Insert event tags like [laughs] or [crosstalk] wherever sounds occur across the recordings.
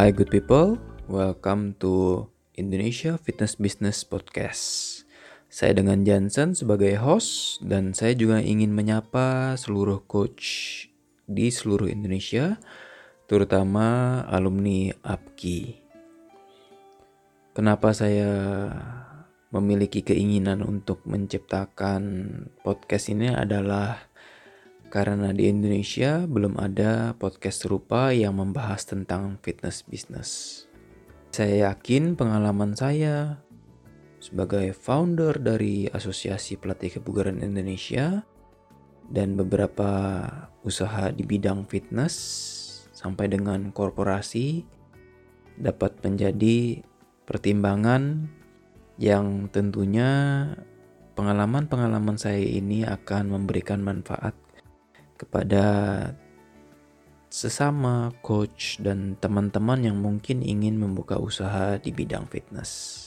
Hi good people, welcome to Indonesia Fitness Business Podcast. Saya dengan Johnson sebagai host dan saya juga ingin menyapa seluruh coach di seluruh Indonesia, terutama alumni APKI. Kenapa saya memiliki keinginan untuk menciptakan podcast ini adalah karena di Indonesia belum ada podcast serupa yang membahas tentang fitness bisnis. Saya yakin pengalaman saya sebagai founder dari Asosiasi Pelatih Kebugaran Indonesia dan beberapa usaha di bidang fitness sampai dengan korporasi dapat menjadi pertimbangan yang tentunya pengalaman-pengalaman saya ini akan memberikan manfaat kepada sesama coach dan teman-teman yang mungkin ingin membuka usaha di bidang fitness.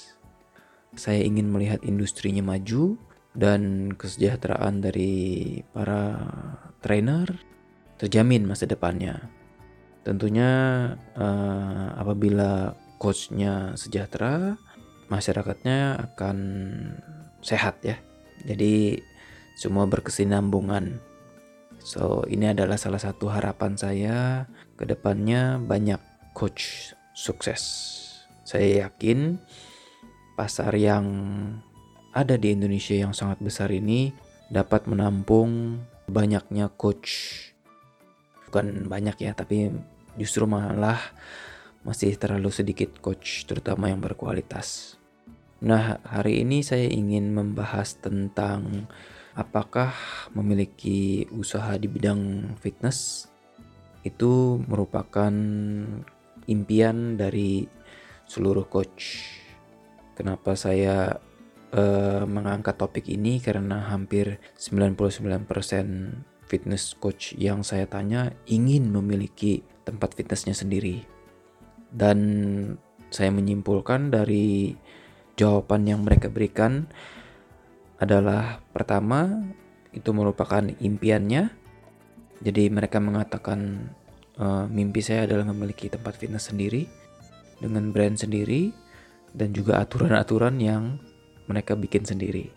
Saya ingin melihat industrinya maju dan kesejahteraan dari para trainer terjamin masa depannya. Tentunya uh, apabila coachnya sejahtera, masyarakatnya akan sehat ya. Jadi semua berkesinambungan. So, ini adalah salah satu harapan saya ke depannya banyak coach sukses. Saya yakin pasar yang ada di Indonesia yang sangat besar ini dapat menampung banyaknya coach. Bukan banyak ya, tapi justru malah masih terlalu sedikit coach, terutama yang berkualitas. Nah, hari ini saya ingin membahas tentang apakah memiliki usaha di bidang fitness itu merupakan impian dari seluruh coach. Kenapa saya uh, mengangkat topik ini karena hampir 99% fitness coach yang saya tanya ingin memiliki tempat fitnessnya sendiri. Dan saya menyimpulkan dari jawaban yang mereka berikan adalah pertama itu merupakan impiannya. Jadi mereka mengatakan e, mimpi saya adalah memiliki tempat fitness sendiri dengan brand sendiri dan juga aturan-aturan yang mereka bikin sendiri.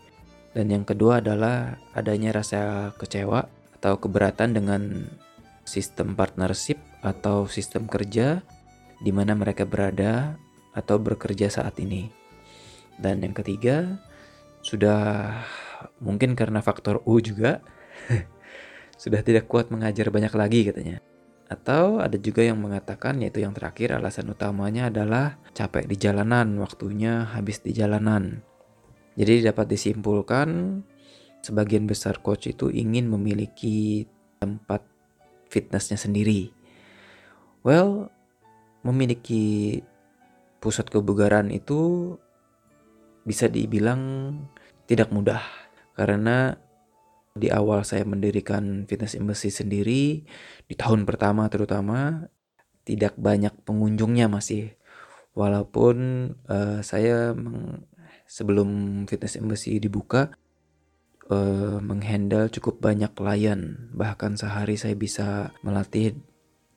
Dan yang kedua adalah adanya rasa kecewa atau keberatan dengan sistem partnership atau sistem kerja di mana mereka berada atau bekerja saat ini. Dan yang ketiga, sudah mungkin karena faktor U juga [laughs] sudah tidak kuat mengajar banyak lagi katanya. Atau ada juga yang mengatakan yaitu yang terakhir alasan utamanya adalah capek di jalanan, waktunya habis di jalanan. Jadi dapat disimpulkan sebagian besar coach itu ingin memiliki tempat fitnessnya sendiri. Well, memiliki pusat kebugaran itu bisa dibilang tidak mudah. Karena di awal saya mendirikan fitness embassy sendiri di tahun pertama terutama tidak banyak pengunjungnya masih. Walaupun uh, saya meng, sebelum fitness embassy dibuka uh, menghandle cukup banyak klien. Bahkan sehari saya bisa melatih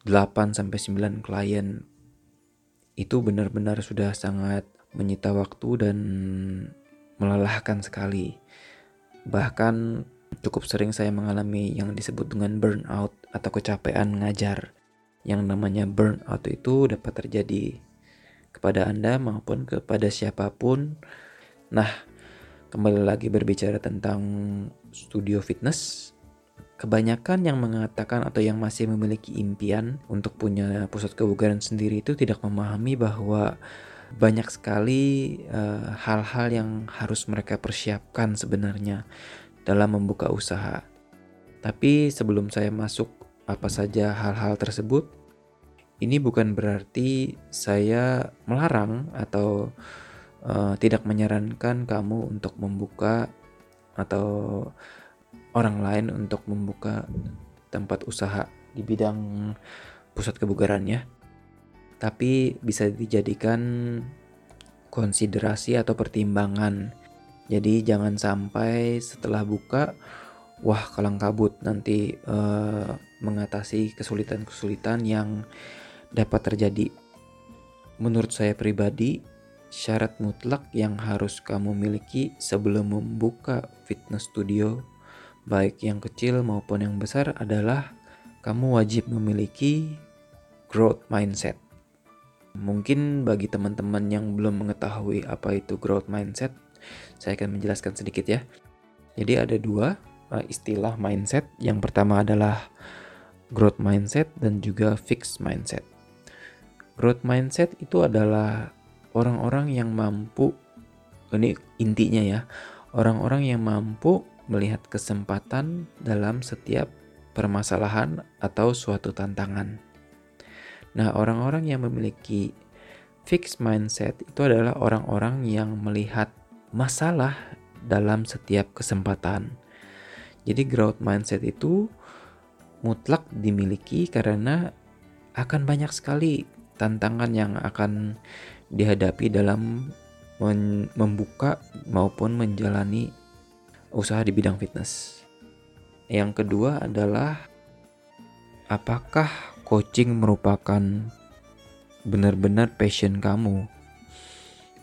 8 sampai 9 klien. Itu benar-benar sudah sangat menyita waktu dan melelahkan sekali. Bahkan cukup sering saya mengalami yang disebut dengan burnout atau kecapean ngajar. Yang namanya burnout itu dapat terjadi kepada Anda maupun kepada siapa pun. Nah, kembali lagi berbicara tentang studio fitness, Kebanyakan yang mengatakan atau yang masih memiliki impian untuk punya pusat kebugaran sendiri itu tidak memahami bahwa banyak sekali eh, hal-hal uh, yang harus mereka persiapkan sebenarnya dalam membuka usaha. Tapi sebelum saya masuk apa saja hal-hal tersebut, ini bukan berarti saya melarang atau uh, tidak menyarankan kamu untuk membuka atau orang lain untuk membuka tempat usaha di bidang pusat kebugaran ya. Tapi bisa dijadikan konsiderasi atau pertimbangan. Jadi jangan sampai setelah buka wah kalang kabut nanti uh, mengatasi kesulitan-kesulitan yang dapat terjadi. menurut saya pribadi, syarat mutlak yang harus kamu miliki sebelum membuka fitness studio, baik yang kecil maupun yang besar, adalah kamu wajib memiliki growth mindset. Mungkin bagi teman-teman yang belum mengetahui apa itu growth mindset, saya akan menjelaskan sedikit ya. Jadi ada dua uh, istilah mindset. Yang pertama adalah growth mindset dan juga fixed mindset. Growth mindset itu adalah orang-orang yang mampu ini intinya ya, orang-orang yang mampu melihat kesempatan dalam setiap permasalahan atau suatu tantangan. Nah, orang-orang yang memiliki fixed mindset itu adalah orang-orang yang melihat masalah dalam setiap kesempatan. Jadi growth mindset itu mutlak dimiliki karena akan banyak sekali tantangan yang akan dihadapi dalam membuka maupun menjalani usaha di bidang fitness. Yang kedua adalah apakah coaching merupakan benar-benar passion kamu?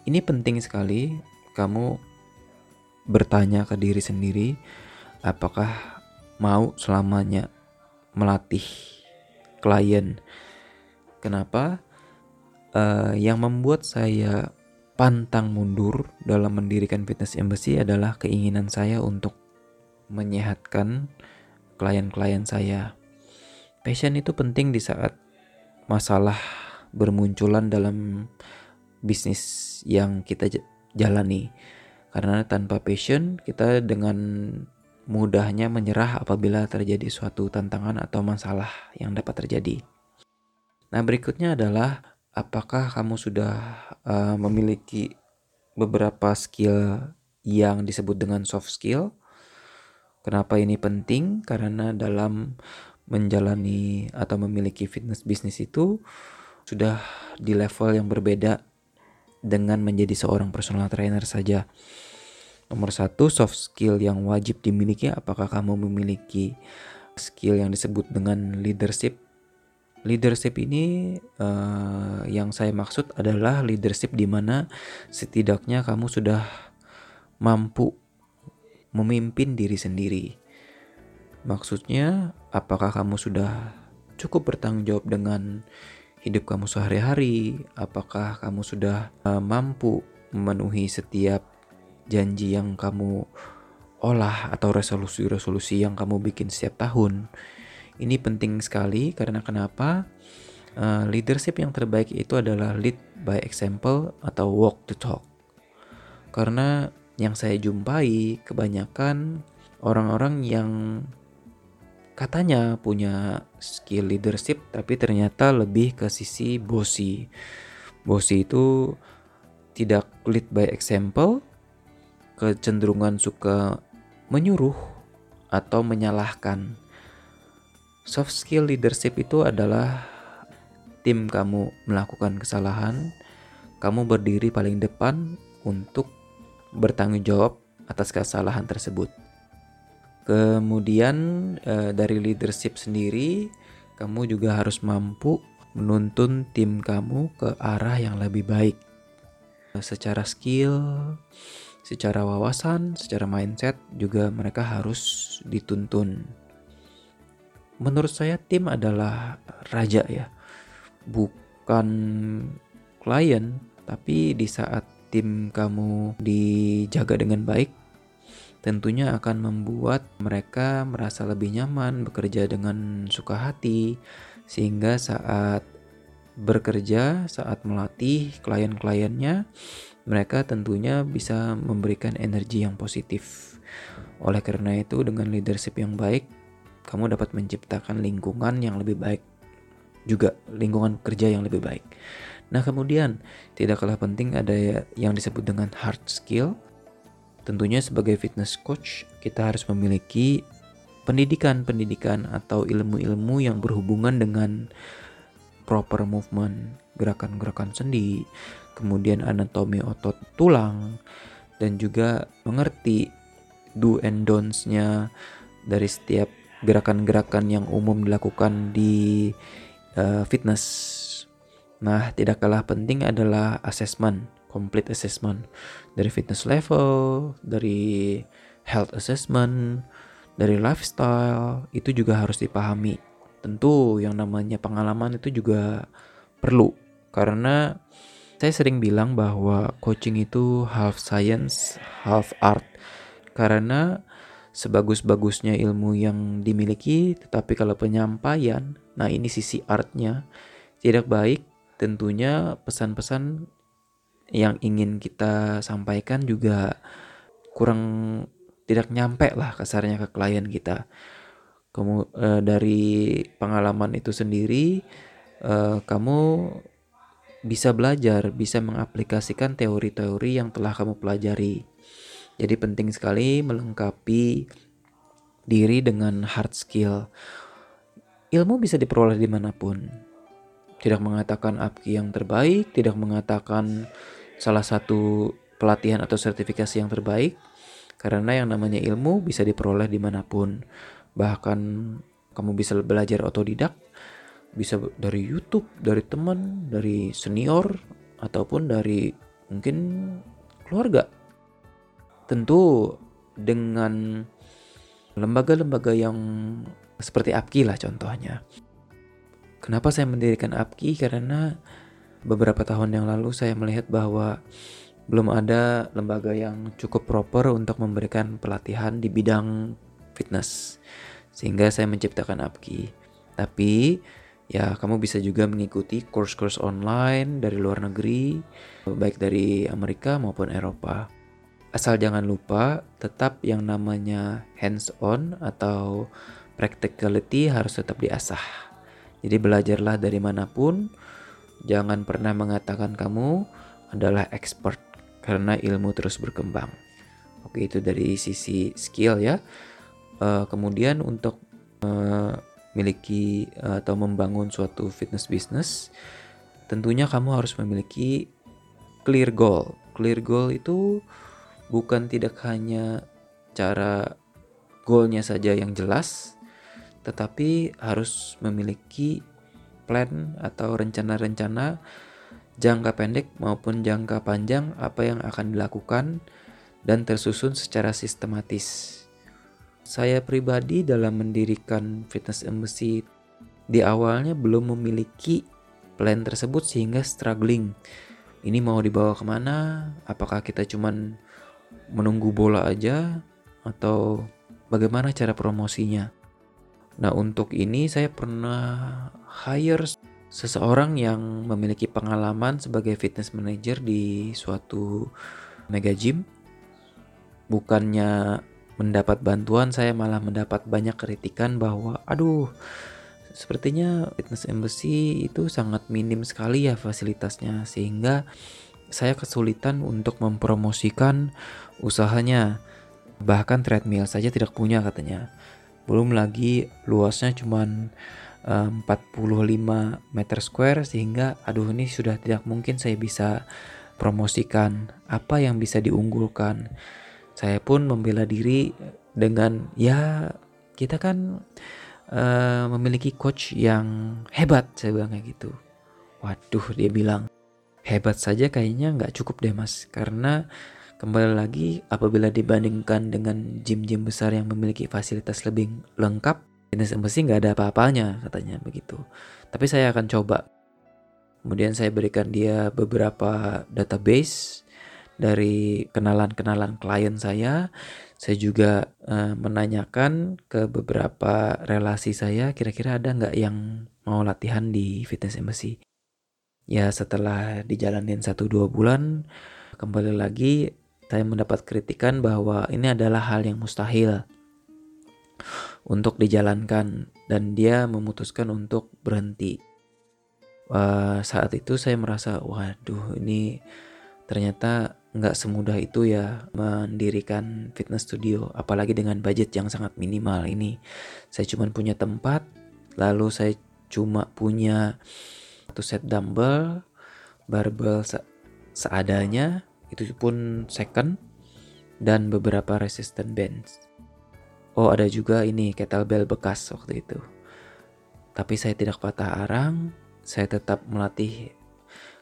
Ini penting sekali kamu bertanya ke diri sendiri apakah mau selamanya melatih klien. Kenapa? uh, yang membuat saya pantang mundur dalam mendirikan fitness embassy adalah keinginan saya untuk menyehatkan klien-klien saya. Passion itu penting di saat masalah bermunculan dalam bisnis yang kita jalani. Karena tanpa passion kita dengan mudahnya menyerah apabila terjadi suatu tantangan atau masalah yang dapat terjadi. Nah, berikutnya adalah apakah kamu sudah uh, memiliki beberapa skill yang disebut dengan soft skill? Kenapa ini penting? Karena dalam menjalani atau memiliki fitness bisnis itu sudah di level yang berbeda dengan menjadi seorang personal trainer saja. Nomor satu, soft skill yang wajib dimiliki. Apakah kamu memiliki skill yang disebut dengan leadership leadership ini uh, yang saya maksud adalah leadership di mana setidaknya kamu sudah mampu memimpin diri sendiri. Maksudnya, apakah kamu sudah cukup bertanggung jawab dengan hidup kamu sehari-hari? Apakah kamu sudah uh, mampu memenuhi setiap janji yang kamu olah atau resolusi-resolusi yang kamu bikin setiap tahun? Ini penting sekali karena kenapa? Uh, leadership yang terbaik itu adalah lead by example atau walk the talk. Karena yang saya jumpai kebanyakan orang-orang yang katanya punya skill leadership tapi ternyata lebih ke sisi bossy. Bossy itu tidak lead by example, kecenderungan suka menyuruh atau menyalahkan Soft skill leadership itu adalah tim kamu melakukan kesalahan, kamu berdiri paling depan untuk bertanggung jawab atas kesalahan tersebut. Kemudian eh, dari leadership sendiri, kamu juga harus mampu menuntun tim kamu ke arah yang lebih baik. Secara skill, secara wawasan, secara mindset juga mereka harus dituntun menurut saya tim adalah raja ya bukan klien tapi di saat tim kamu dijaga dengan baik tentunya akan membuat mereka merasa lebih nyaman bekerja dengan suka hati sehingga saat bekerja saat melatih klien-kliennya mereka tentunya bisa memberikan energi yang positif oleh karena itu dengan leadership yang baik kamu dapat menciptakan lingkungan yang lebih baik juga lingkungan kerja yang lebih baik. Nah, kemudian tidak kalah penting ada yang disebut dengan hard skill. Tentunya sebagai fitness coach, kita harus memiliki pendidikan-pendidikan atau ilmu-ilmu yang berhubungan dengan proper movement, gerakan-gerakan sendi, kemudian anatomi otot tulang, dan juga mengerti do and don'ts-nya dari setiap gerakan-gerakan yang umum dilakukan di uh, fitness. Nah, tidak kalah penting adalah assessment, complete assessment dari fitness level, dari health assessment, dari lifestyle, itu juga harus dipahami. Tentu yang namanya pengalaman itu juga perlu karena saya sering bilang bahwa coaching itu half science, half art. Karena sebagus-bagusnya ilmu yang dimiliki, tetapi kalau penyampaian, nah ini sisi artnya, tidak baik, tentunya pesan-pesan yang ingin kita sampaikan juga kurang tidak nyampe lah kasarnya ke klien kita. Kamu e, dari pengalaman itu sendiri e, kamu bisa belajar, bisa mengaplikasikan teori-teori yang telah kamu pelajari. Jadi penting sekali melengkapi diri dengan hard skill. Ilmu bisa diperoleh di mana pun. Tidak mengatakan APKI yang terbaik, tidak mengatakan salah satu pelatihan atau sertifikasi yang terbaik. Karena yang namanya ilmu bisa diperoleh di mana pun. Bahkan kamu bisa belajar otodidak, bisa dari YouTube, dari teman, dari senior, ataupun dari mungkin keluarga tentu dengan lembaga-lembaga yang seperti APKI lah contohnya. Kenapa saya mendirikan APKI? Karena beberapa tahun yang lalu saya melihat bahwa belum ada lembaga yang cukup proper untuk memberikan pelatihan di bidang fitness. Sehingga saya menciptakan APKI. Tapi ya kamu bisa juga mengikuti course-course online dari luar negeri, baik dari Amerika maupun Eropa. Asal jangan lupa tetap yang namanya hands on atau practicality harus tetap diasah. Jadi belajarlah dari mana pun, jangan pernah mengatakan kamu adalah expert karena ilmu terus berkembang. Oke itu dari sisi skill ya. Uh, kemudian untuk uh, memiliki uh, atau membangun suatu fitness business, tentunya kamu harus memiliki clear goal. Clear goal itu bukan tidak hanya cara goalnya saja yang jelas, tetapi harus memiliki plan atau rencana-rencana jangka pendek maupun jangka panjang apa yang akan dilakukan dan tersusun secara sistematis. Saya pribadi dalam mendirikan Fitness Embassy di awalnya belum memiliki plan tersebut sehingga struggling. Ini mau dibawa ke mana? Apakah kita cuman menunggu bola aja atau bagaimana cara promosinya. Nah, untuk ini saya pernah hire seseorang yang memiliki pengalaman sebagai fitness manager di suatu mega gym. Bukannya mendapat bantuan, saya malah mendapat banyak kritikan bahwa aduh, sepertinya fitness embassy itu sangat minim sekali ya fasilitasnya sehingga saya kesulitan untuk mempromosikan usahanya. Bahkan treadmill saja tidak punya katanya. Belum lagi luasnya cuma uh, 45 meter square sehingga aduh ini sudah tidak mungkin saya bisa promosikan apa yang bisa diunggulkan. Saya pun membela diri dengan ya kita kan uh, memiliki coach yang hebat saya bilang kayak gitu. Waduh dia bilang hebat saja kayaknya nggak cukup deh mas karena kembali lagi apabila dibandingkan dengan gym-gym besar yang memiliki fasilitas lebih lengkap fitness embassy nggak ada apa-apanya katanya begitu. Tapi saya akan coba. Kemudian saya berikan dia beberapa database dari kenalan-kenalan klien saya. Saya juga uh, menanyakan ke beberapa relasi saya kira-kira ada nggak yang mau latihan di fitness embassy Ya setelah dijalanin satu dua bulan kembali lagi saya mendapat kritikan bahwa ini adalah hal yang mustahil untuk dijalankan dan dia memutuskan untuk berhenti. Uh, saat itu saya merasa waduh ini ternyata nggak semudah itu ya mendirikan fitness studio apalagi dengan budget yang sangat minimal ini saya cuma punya tempat lalu saya cuma punya satu set dumbbell, barbell se seadanya, itu pun second, dan beberapa resistant bands. Oh ada juga ini kettlebell bekas waktu itu. Tapi saya tidak patah arang, saya tetap melatih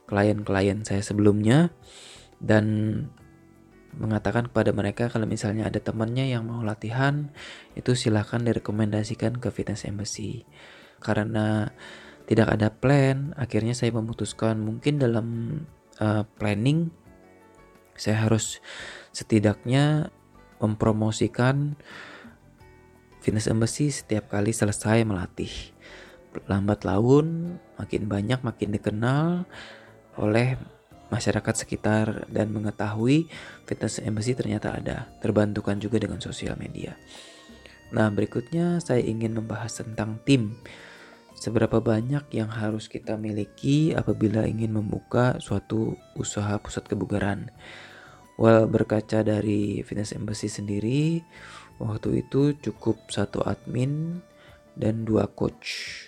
klien-klien saya sebelumnya dan mengatakan kepada mereka kalau misalnya ada temannya yang mau latihan itu silahkan direkomendasikan ke fitness embassy karena tidak ada plan akhirnya saya memutuskan mungkin dalam uh, planning saya harus setidaknya mempromosikan fitness embassy setiap kali selesai melatih lambat laun makin banyak makin dikenal oleh masyarakat sekitar dan mengetahui fitness embassy ternyata ada. Terbantukan juga dengan sosial media. Nah, berikutnya saya ingin membahas tentang tim. Seberapa banyak yang harus kita miliki apabila ingin membuka suatu usaha pusat kebugaran? Well, berkaca dari Fitness Embassy sendiri, waktu itu cukup satu admin dan dua coach.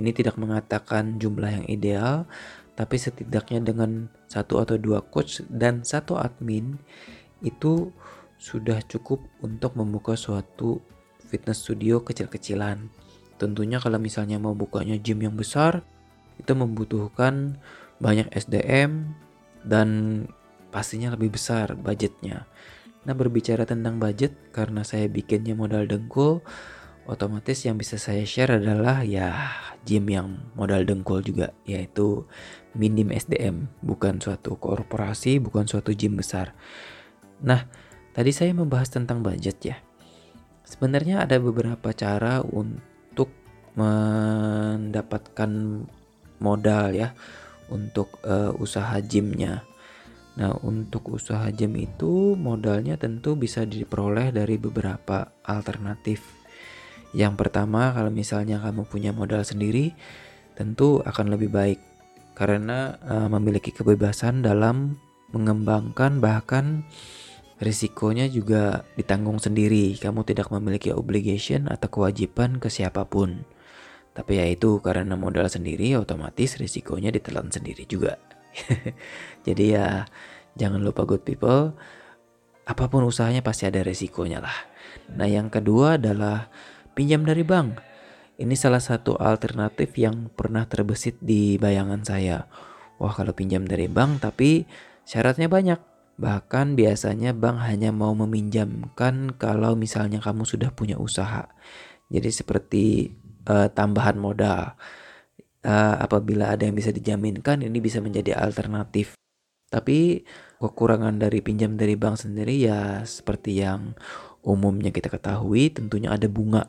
Ini tidak mengatakan jumlah yang ideal, tapi setidaknya dengan satu atau dua coach dan satu admin itu sudah cukup untuk membuka suatu fitness studio kecil-kecilan. Tentunya kalau misalnya mau bukanya gym yang besar itu membutuhkan banyak SDM dan pastinya lebih besar budgetnya. Nah berbicara tentang budget karena saya bikinnya modal dengkul otomatis yang bisa saya share adalah ya gym yang modal dengkul juga yaitu minim SDM bukan suatu korporasi bukan suatu gym besar. Nah tadi saya membahas tentang budget ya. Sebenarnya ada beberapa cara untuk mendapatkan modal ya untuk uh, usaha gymnya Nah, untuk usaha gym itu modalnya tentu bisa diperoleh dari beberapa alternatif yang pertama, kalau misalnya kamu punya modal sendiri, tentu akan lebih baik karena uh, memiliki kebebasan dalam mengembangkan bahkan risikonya juga ditanggung sendiri. Kamu tidak memiliki obligation atau kewajiban ke siapa pun. Tapi ya itu karena modal sendiri otomatis risikonya ditelan sendiri juga. [laughs] Jadi ya jangan lupa good people, apa pun usahanya pasti ada risikonya lah. Nah, yang kedua adalah pinjam dari bank. Ini salah satu alternatif yang pernah terbesit di bayangan saya. Wah, kalau pinjam dari bank tapi syaratnya banyak. Bahkan biasanya bank hanya mau meminjamkan kalau misalnya kamu sudah punya usaha. Jadi seperti uh, tambahan modal. Uh, apabila ada yang bisa dijaminkan ini bisa menjadi alternatif. Tapi kekurangan dari pinjam dari bank sendiri ya seperti yang umumnya kita ketahui tentunya ada bunga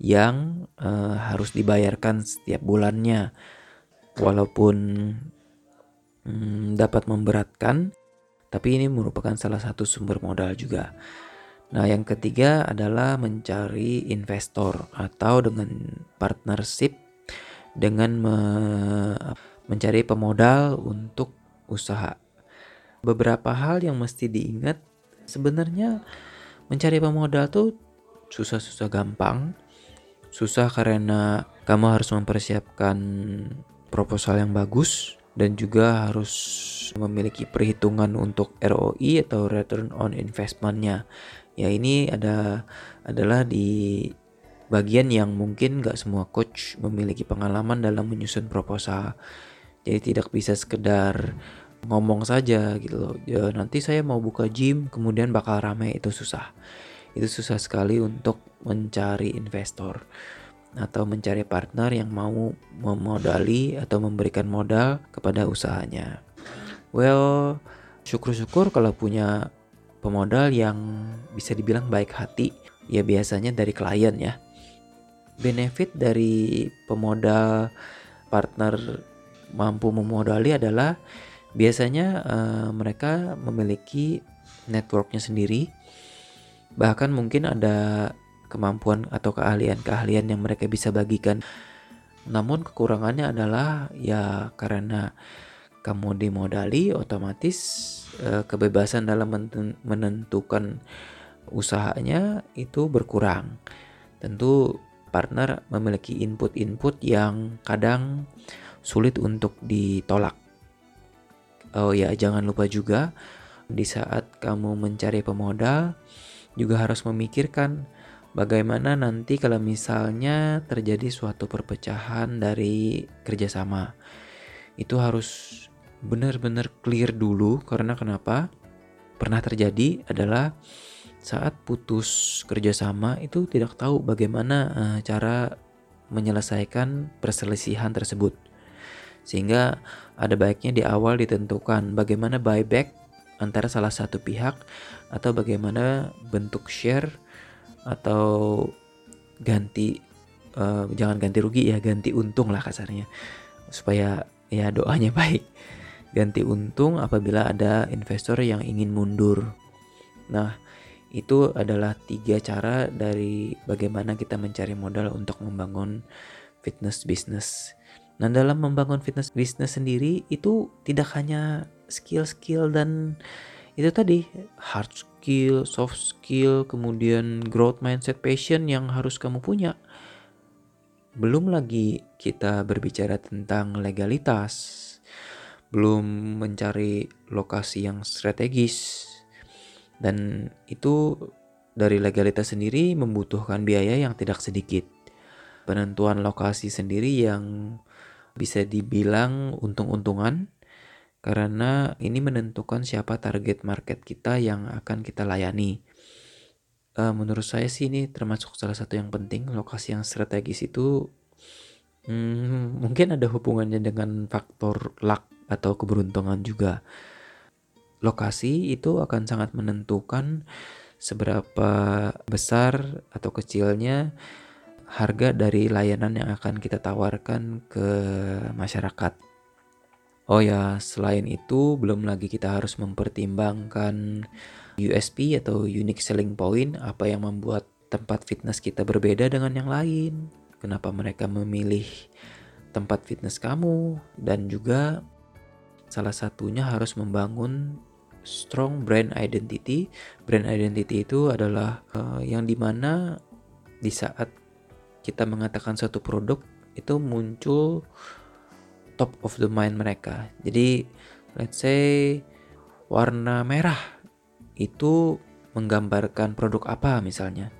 yang uh, harus dibayarkan setiap bulannya walaupun hmm, dapat memberatkan tapi ini merupakan salah satu sumber modal juga. Nah, yang ketiga adalah mencari investor atau dengan partnership dengan me mencari pemodal untuk usaha. Beberapa hal yang mesti diingat sebenarnya mencari pemodal tuh susah-susah gampang susah karena kamu harus mempersiapkan proposal yang bagus dan juga harus memiliki perhitungan untuk ROI atau return on investmentnya. Ya ini ada adalah di bagian yang mungkin gak semua coach memiliki pengalaman dalam menyusun proposal. Jadi tidak bisa sekedar ngomong saja gitu loh. Ya, nanti saya mau buka gym kemudian bakal rame itu susah itu susah sekali untuk mencari investor atau mencari partner yang mau memodali atau memberikan modal kepada usahanya. Well, syukur-syukur kalau punya pemodal yang bisa dibilang baik hati, ya biasanya dari klien ya. Benefit dari pemodal partner mampu memodali adalah biasanya uh, mereka memiliki networknya sendiri Bahkan mungkin ada kemampuan atau keahlian-keahlian yang mereka bisa bagikan. Namun kekurangannya adalah ya karena kamu dimodali otomatis eh, kebebasan dalam menentukan usahanya itu berkurang. Tentu partner memiliki input-input yang kadang sulit untuk ditolak. Oh ya, jangan lupa juga di saat kamu mencari pemodal, juga harus memikirkan bagaimana nanti kalau misalnya terjadi suatu perpecahan dari kerjasama. Itu harus benar-benar clear dulu karena kenapa? Pernah terjadi adalah saat putus kerjasama itu tidak tahu bagaimana uh, cara menyelesaikan perselisihan tersebut. Sehingga ada baiknya di awal ditentukan bagaimana buyback antara salah satu pihak atau bagaimana bentuk share atau ganti uh, jangan ganti rugi ya ganti untung lah kasarnya supaya ya doanya [laughs] baik ganti untung apabila ada investor yang ingin mundur. Nah, itu adalah tiga cara dari bagaimana kita mencari modal untuk membangun fitness business. Nah, dalam membangun fitness business sendiri itu tidak hanya skill-skill dan itu tadi hard skill, soft skill, kemudian growth mindset, passion yang harus kamu punya. Belum lagi kita berbicara tentang legalitas, belum mencari lokasi yang strategis dan itu dari legalitas sendiri membutuhkan biaya yang tidak sedikit. Penentuan lokasi sendiri yang bisa dibilang untung-untungan karena ini menentukan siapa target market kita yang akan kita layani. Uh, menurut saya sih ini termasuk salah satu yang penting lokasi yang strategis itu hmm, mungkin ada hubungannya dengan faktor luck atau keberuntungan juga. Lokasi itu akan sangat menentukan seberapa besar atau kecilnya harga dari layanan yang akan kita tawarkan ke masyarakat. Oh ya, selain itu belum lagi kita harus mempertimbangkan USP atau unique selling point, apa yang membuat tempat fitness kita berbeda dengan yang lain. Kenapa mereka memilih tempat fitness kamu dan juga salah satunya harus membangun strong brand identity. Brand identity itu adalah uh, yang di mana di saat kita mengatakan satu produk itu muncul top of the mind mereka. Jadi let's say warna merah itu menggambarkan produk apa misalnya.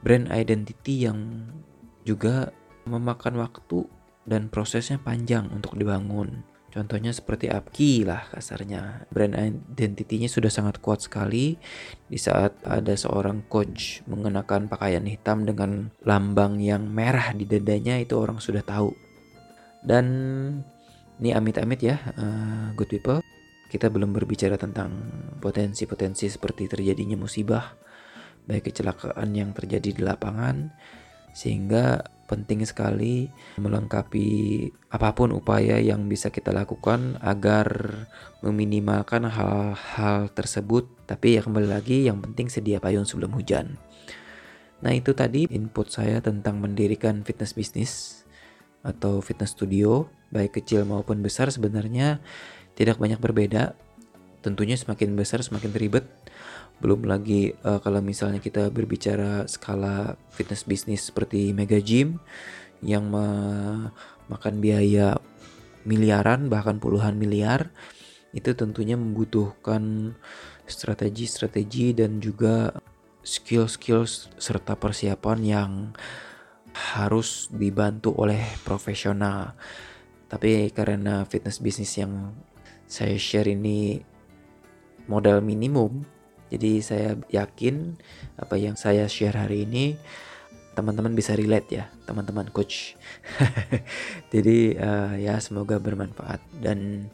Brand identity yang juga memakan waktu dan prosesnya panjang untuk dibangun. Contohnya seperti Apki lah kasarnya. Brand identity-nya sudah sangat kuat sekali di saat ada seorang coach mengenakan pakaian hitam dengan lambang yang merah di dadanya itu orang sudah tahu. Dan ini amit-amit ya, uh, good people. Kita belum berbicara tentang potensi-potensi seperti terjadinya musibah, baik kecelakaan yang terjadi di lapangan, sehingga penting sekali melengkapi apa pun upaya yang bisa kita lakukan agar meminimalkan hal-hal tersebut. Tapi ya kembali lagi yang penting sedia payung sebelum hujan. Nah itu tadi input saya tentang mendirikan fitness bisnis atau fitness studio baik kecil maupun besar sebenarnya tidak banyak berbeda. Tentunya semakin besar semakin ribet belum lagi uh, kalau misalnya kita berbicara skala fitness bisnis seperti mega gym yang makan biaya miliaran bahkan puluhan miliar itu tentunya membutuhkan strategi-strategi dan juga skill-skill serta persiapan yang harus dibantu oleh profesional. Tapi karena fitness bisnis yang saya share ini modal minimum jadi saya yakin apa yang saya share hari ini teman-teman bisa relate ya, teman-teman coach. [laughs] Jadi uh, ya semoga bermanfaat dan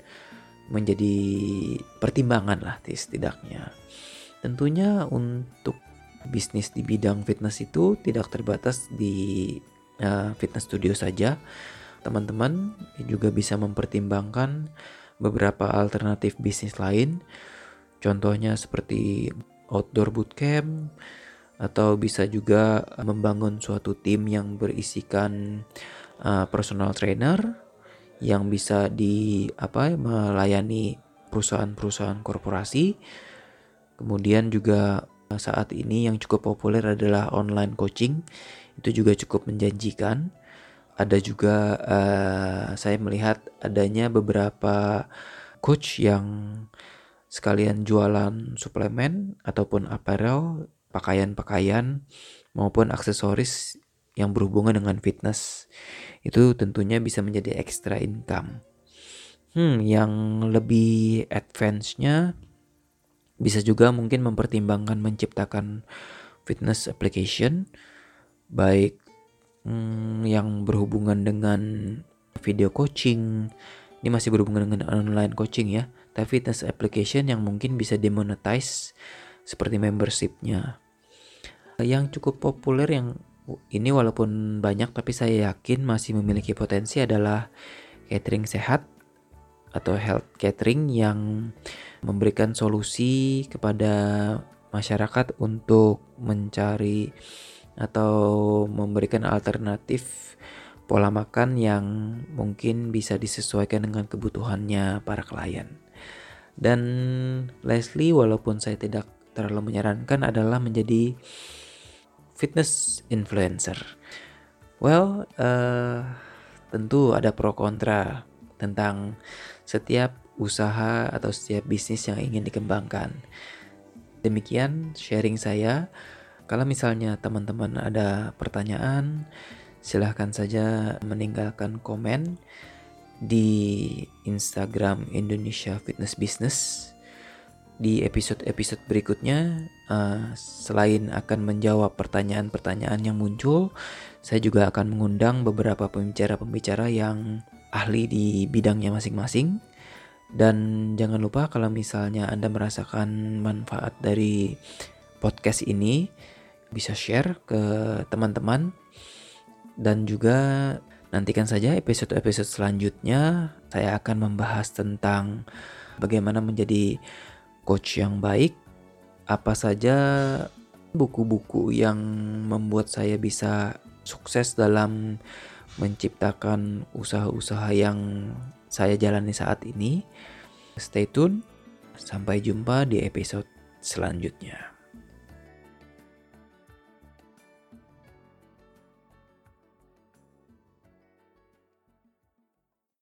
menjadi pertimbangan lah setidaknya. Tentunya untuk bisnis di bidang fitness itu tidak terbatas di uh, fitness studio saja. Teman-teman juga bisa mempertimbangkan beberapa alternatif bisnis lain Contohnya seperti outdoor bootcamp atau bisa juga membangun suatu tim yang berisikan uh, personal trainer yang bisa di apa melayani perusahaan-perusahaan korporasi. Kemudian juga saat ini yang cukup populer adalah online coaching. Itu juga cukup menjanjikan. Ada juga uh, saya melihat adanya beberapa coach yang sekalian jualan suplemen ataupun apparel, pakaian-pakaian maupun aksesoris yang berhubungan dengan fitness. Itu tentunya bisa menjadi extra income. Hmm, yang lebih advance-nya bisa juga mungkin mempertimbangkan menciptakan fitness application baik hmm, yang berhubungan dengan video coaching ini masih berhubungan dengan online coaching ya tapi fitness application yang mungkin bisa demonetize seperti membershipnya yang cukup populer yang ini walaupun banyak tapi saya yakin masih memiliki potensi adalah catering sehat atau health catering yang memberikan solusi kepada masyarakat untuk mencari atau memberikan alternatif pola makan yang mungkin bisa disesuaikan dengan kebutuhannya para klien. Dan Leslie walaupun saya tidak terlalu menyarankan adalah menjadi fitness influencer. Well, uh, tentu ada pro kontra tentang setiap usaha atau setiap bisnis yang ingin dikembangkan. Demikian sharing saya. Kalau misalnya teman-teman ada pertanyaan, silahkan saja meninggalkan komen di Instagram Indonesia Fitness Business. Di episode-episode berikutnya, uh, selain akan menjawab pertanyaan-pertanyaan yang muncul, saya juga akan mengundang beberapa pembicara-pembicara yang ahli di bidangnya masing-masing. Dan jangan lupa kalau misalnya Anda merasakan manfaat dari podcast ini, bisa share ke teman-teman. Dan juga nantikan saja episode-episode selanjutnya. Saya akan membahas tentang bagaimana menjadi coach yang baik. Apa saja buku-buku yang membuat saya bisa sukses dalam menciptakan usaha-usaha yang saya jalani saat ini. Stay tune, sampai jumpa di episode selanjutnya.